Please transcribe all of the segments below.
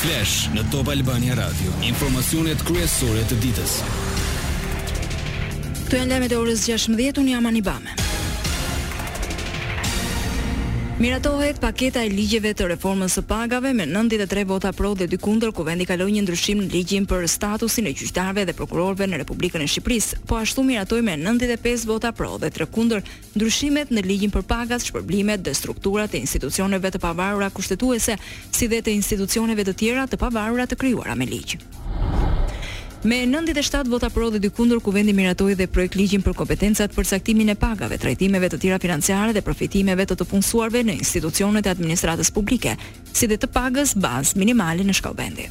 Flash në Top Albania Radio, informacionet kryesore të ditës. Këto janë lajmet e orës 16:00, unë jam Anibame. Miratohet paketa e ligjeve të reformës së pagave me 93 vota pro dhe 2 kundër, Kuvendi kaloi një ndryshim në ligjin për statusin e gjyqtarëve dhe prokurorëve në Republikën e Shqipërisë. Po ashtu miratoi me 95 vota pro dhe 3 kundër ndryshimet në Ligjin për Pagat, Shpërblimet dhe Strukturat e institucioneve të pavarura kushtetuese, si dhe të institucioneve të tjera të pavarura të krijuara me ligj. Me nëntëdhjetë e shtatë vota pro dhe dy kundër, Kuvendi miratoi dhe Projektligjin për kompetencat për caktimin e pagave, trajtimeve të tjera financiare dhe përfitimeve të të punësuarve në institucionet e administratës publike, si dhe të pagës bazë minimale në shkallë vendi.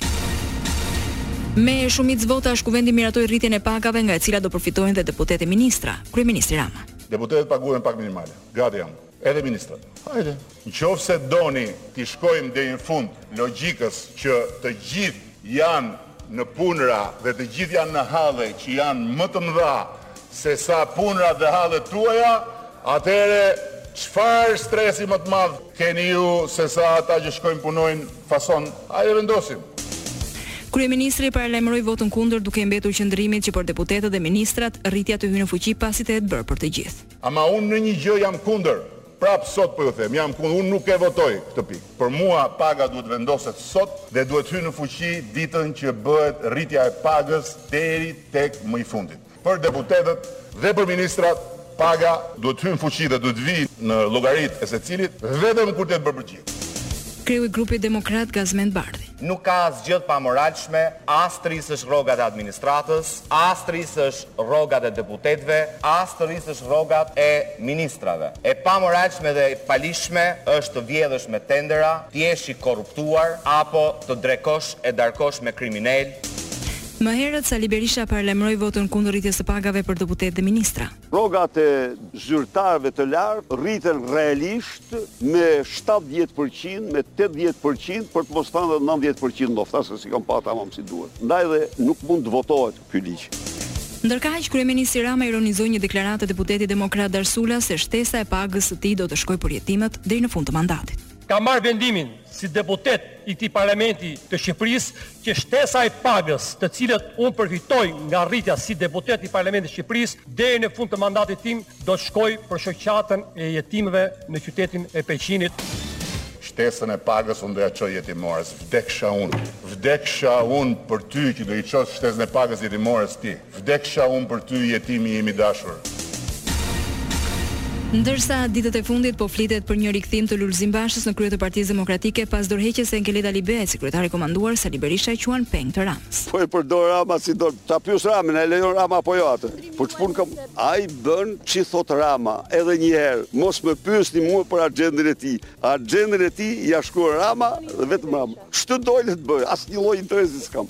Me shumicë votash, Kuvendi miratoi rritjen e pagave nga e cila do përfitojnë dhe deputetë e ministra, kryeministri Rama. Deputetët paguhen pagë minimale. Gati jam. Edhe ministrat. Hajde. Në qoftë se doni t'i shkojmë deri në fund logjikës që të gjithë janë në punëra dhe të gjithë janë në halle që janë më të mëdha se sa punërat dhe hallet tuaja, atëherë çfarë stresi më të madh keni ju se sa ata që shkojnë punojnë fason hajde e vendosim. Kryeministri paralajmëroi votën kundër duke i mbetur qëndrimit që për deputetët dhe ministrat rritja të hyjë në fuqi pasi të jetë bërë për të gjithë. Ama unë në një gjë jam kundër, Prapë sot po ju them, jam kundër, unë nuk e votoj këtë pikë. Për mua paga duhet të vendoset sot dhe duhet hyjë në fuqi ditën që bëhet rritja e pagës deri tek më i fundit. Për deputetët dhe për ministrat paga duhet të hyjë në fuqi dhe duhet të vijë në llogaritë e secilit vetëm kur të jetë bërë për gjithë. Kreu i grupit demokrat Gazmend Bardhi. Nuk ka asgjë të pamoralshme, as të rrisësh rrogat e administratës, as të rrisësh rrogat e deputetëve, as të rrisësh rrogat e ministrave. E pamoralshme dhe e paligjshme është të vjedhësh me tendera, të jesh i korruptuar apo të drekosh e darkosh me kriminelë, Më herët, Sali Berisha paralajmëroi votën kundër rritjes së pagave për deputetë dhe ministra. Rrogat e zyrtarëve të lartë rriten realisht me shtatëdhjetë për qind, me tetëdhjetë për qind, për të mos thënë dhe nëntëdhjetë për qind ndofta, se s'i kam pa tamam si duhet. Ndaj dhe nuk mund të votohet ky ligj. Ndërkaq, kryeministri Rama ironizoi një deklaratë të deputetit demokrat Dash Sula se shtesa e pagës së tij do të shkojë për jetimët deri në fund të mandatit. Kam marrë vendimin si deputet i këtij Parlamenti të Shqipërisë që shtesa e pagës të cilën unë përfitoj nga rritja si deputet i Parlamentit të Shqipërisë deri në fund të mandatit tim do të shkojë për shoqatën e jetimëve në qytetin e Peqinit. Shtesën e pagës unë do ja çoj jetimores. Vdeksha unë. Vdeksha unë për ty që do i çosh shtesën e pagës jetimores ti. Vdeksha unë për ty jetimi im i dashur. Ndërsa, ditët e fundit po flitet për një rikthim të Lulzim Bashës në krye të Partisë Demokratike pas dorëheqjes së Enkelejd Alibeajt si kryetar i komanduar, Sali Berisha e quan peng të Ramës. Po e përdor Rama si do. Ta pyes Ramën a e lejon Rama apo jo atë. Po ç'punë kam. Ai bën ç'i thotë Rama. Edhe një herë, mos më pyesni mua për axhendën e tij. Axhendën e tij ia shkruan Rama dhe vetëm Rama. Ç'të dojë le të bëjë, asnjë lloj interesi s'kam.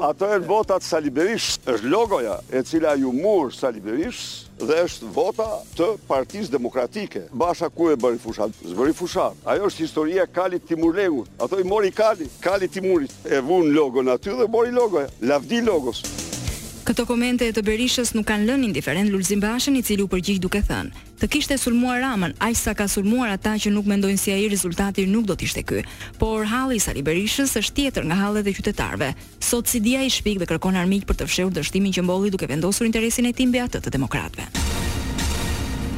Ato janë vota të Sali Berishës, është logoja e cila ju mur Sali Berishës dhe është vota të Partisë Demokratike. Basha kur e bëri fushat? S'bëri fushat. Ajo është historia e kalit të Timurlengut. Ato i mori kali, kali i Timurit. E vunë logon aty dhe mori logoja. Lavdi logos. Këto komente të Berishës nuk kanë lënë indiferent Lulzim Bashën i cili u përgjigj duke thënë, Të kishte sulmuar Ramën, aq sa ka sulmuar ata që nuk mendojnë si ai rezultati nuk do të ishte ky. Por halli i Sali Berishës është tjetër nga hallet e qytetarëve. Sot si dje ai shpik dhe kërkon armiq për të fshehur dështimin që mbolli duke vendosur interesin e tij mbi atë të demokratëve.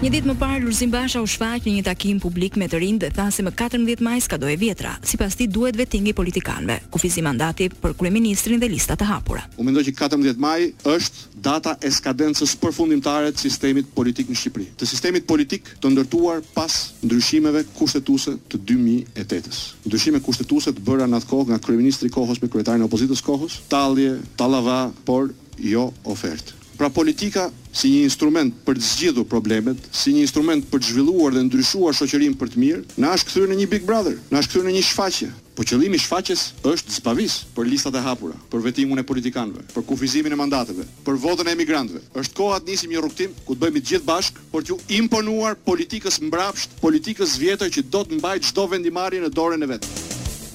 Një ditë më parë Lulzim Basha u shfaq në një takim publik me të rinjtë dhe tha se më katërmbëdhjetë maj skadon e vjetra. Sipas tij duhet vetingu i politikanëve, kufizim mandati për kryeministrin dhe lista të hapura. Unë mendoj që katërmbëdhjetë maj është data e skadencës përfundimtare të sistemit politik në Shqipëri, të sistemit politik të ndërtuar pas ndryshimeve kushtetuese të dy mijë e tetës. Ndryshime kushtetuese të bëra n'atë kohë nga kryeministri i kohës me kryetarin e opozitës kohës, tallje, tallava, por jo ofertë. Pra politika si një instrument për të zgjidhur problemet, si një instrument për të zhvilluar dhe ndryshuar shoqërinë për të mirë, na është kthyer në një Big Brother, na është kthyer në një shfaqje. Po qëllimi i shfaqjes është të zbavisë për listat e hapura, për vetingun e politikanëve, për kufizimin e mandateve, për votën e emigrantëve. Është koha të nisim një rrugëtim ku të bëhemi të gjithë bashkë për t'ju imponuar politikës mbrapshtë, politikës vjetër që do të mbajë çdo vendimarrje në dorën e vet.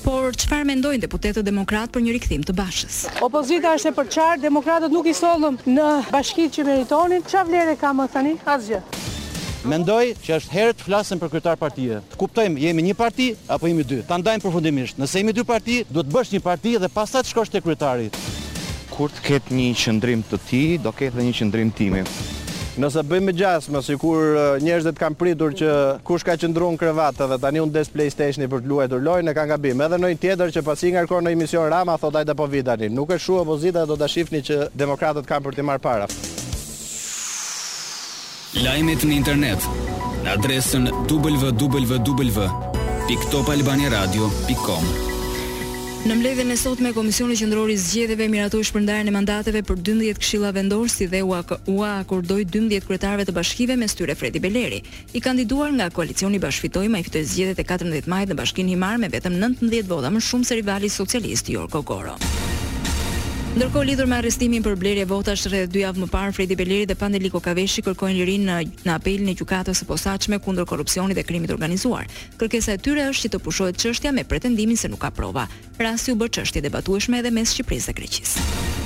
Por çfarë mendojnë deputetët demokratë për një rikthim të Bashës? Opozita është e përçarë, demokratët nuk i sollëm në bashkitë që meritonin, ça vlere ka më tani? Asgjë. Mendoj që është herët të flasim për kryetar partie. Të kuptojmë, jemi një parti apo jemi dy? Ta ndajmë përfundimisht. Nëse jemi dy parti, duhet të bësh një parti dhe pastaj të shkosh te kryetari. Kur të ketë një qëndrim të tij, do ketë dhe një qëndrim timi. Nëse bëjmë gjasme, sikur njerëzit kanë pritur që kush ka qëndruar në krevat edhe tani u ndez PlayStation-i për të luajtur lojën, e kanë gabim. Edhe ndonjë tjetër që pasi ngarkon ndonjë mision Rama thotë hajde po vi tani. Nuk është kështu opozita dhe do ta shihni që demokratët kanë për t'i vënë para. Lajmet në internet në adresën www.topalbaniaradio.com. Në mbledhjen e sotme Komisioni Qendror i Zgjedhjeve miratoi shpërndarjen e mandateve për 12 këshilla vendorë si dhe ua akordoi 12 kryetarëve të bashkive mes tyre Fredi Beleri. I kandiduar nga koalicioni Bashkë Fitojmë ai fitoi zgjedhjet e 14 majit në Bashkinë Himarë me vetëm 19 vota më shumë se rivali socialist Jorgo Goro. Ndërkohë lidhur me arrestimin për blerje votash rreth dy javë më parë, Fredi Beleri dhe Pandeli Kokaveshi kërkojnë lirinë në në apelin e Gjykatës së Posaçme kundër Korrupsionit dhe Krimit të Organizuar. Kërkesa e tyre është që të pushohet çështja me pretendimin se nuk ka prova. Rasti u bë çështje e debatueshme edhe mes Shqipërisë dhe Greqisë.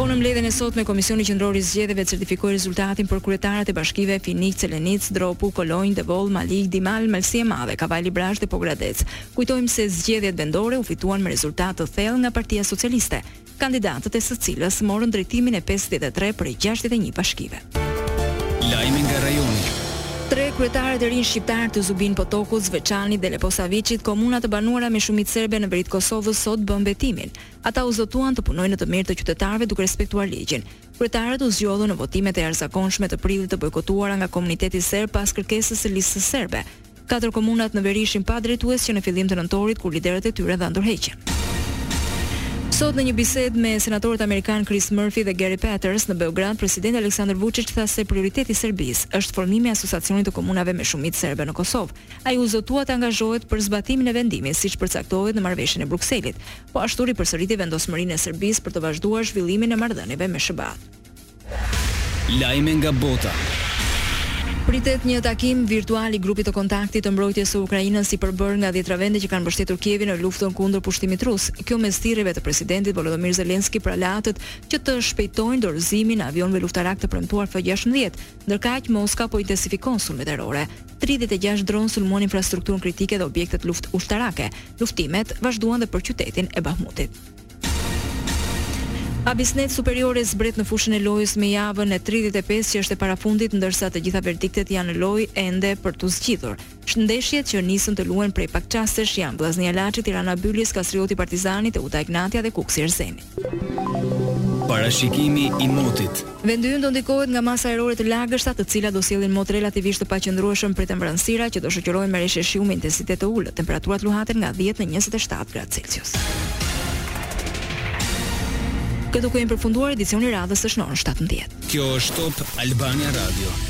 Po në mbledhjen e sotme Komisioni Qendror i Zgjedhjeve certifikoi rezultatin për kryetarët e bashkive Finiq, Selenicë, Dropull, Kolonjë, Devoll, Maliq, Dimal, Malësi e Madhe, Kavajë, Librazhd dhe Pogradec. Kujtojmë se zgjedhjet vendore u fituan me rezultat të thellë nga Partia Socialiste, kandidatët e së cilës morën drejtimin e pesëdhjetë e tre prej gjashtëdhjetë e një bashkive. Lajme nga rajoni. Tre kryetarët e rinj shqiptarë të Zubin Potokut, Zveçanit dhe Leposaviqit, komuna të banuara me shumicë serbe në veri të Kosovës, sot bënë betimin. Ata u zotuan të punojnë në të mirë të qytetarëve duke respektuar ligjin. Kryetarët u zgjodhën në votimet e jashtëzakonshme të prillit të bojkotuara nga komuniteti serb pas kërkesës së Listës Serbe. Katër komunat në veri ishin pa drejtues që në fillim të nëntorit kur liderët e tyre dhanë dorëheqjen. Sot në një bisedë me senatorët amerikanë Chris Murphy dhe Gary Peters në Beograd, presidenti Aleksandar Vuçiç tha se prioriteti i Serbisë është formimi i Asociacionit të Komunave me Shumicë Serbe në Kosovë. Ai u zotua të angazhohet për zbatimin e vendimit siç përcaktohet në Marrëveshjen e Brukselit. Po ashtu ripërsëriti vendosmërinë e Serbisë për të vazhduar zhvillimin e marrëdhënieve me SHBA-të. Lajme nga bota. Pritet një takim virtual i grupit të kontaktit të mbrojtjes së Ukrainës i përbërë nga dhjetëra vende që kanë mbështetur Kievin në luftën kundër pushtimit rus. Kjo mes thirrjeve të presidentit Volodymyr Zelensky për aleatët që të shpejtojnë dorëzimin e avionëve luftarakë të premtuar F-16. Ndërkaq, Moska po intensifikon sulmet ajrore. 36 dronë sulmuan infrastrukturën kritike dhe objektet luftë ushtarake. Luftimet vazhduan dhe për qytetin e Bahmutit. Abissnet Superiore zbret në fushën e lojës me javën e tridhjetë e pestë që është e parafundit ndërsa të gjitha verdiktet janë në lojë ende për t'u zgjidhur. Ndeshjet që nisën të luhen prej pak çastesh janë Vllaznia Laçi, Tirana Bylis, Kastrioti Partizani, Teuta Egnatia dhe Kukësi Erzeni. Parashikimi i motit. Vendi ynë do ndikohet nga masa ajrore të lagështa, të cilat do sjellin mot relativisht të paqëndrueshëm priten vranësira, që do shoqërohen me reshje shiu me intensitet të ulët. Temperaturat luhaten nga dhjetë në njëzet e shtatë gradë celsius. Këtu ka përfunduar edicioni i radhës është në orën shtatëmbëdhjetë. Kjo është Top Albania Radio.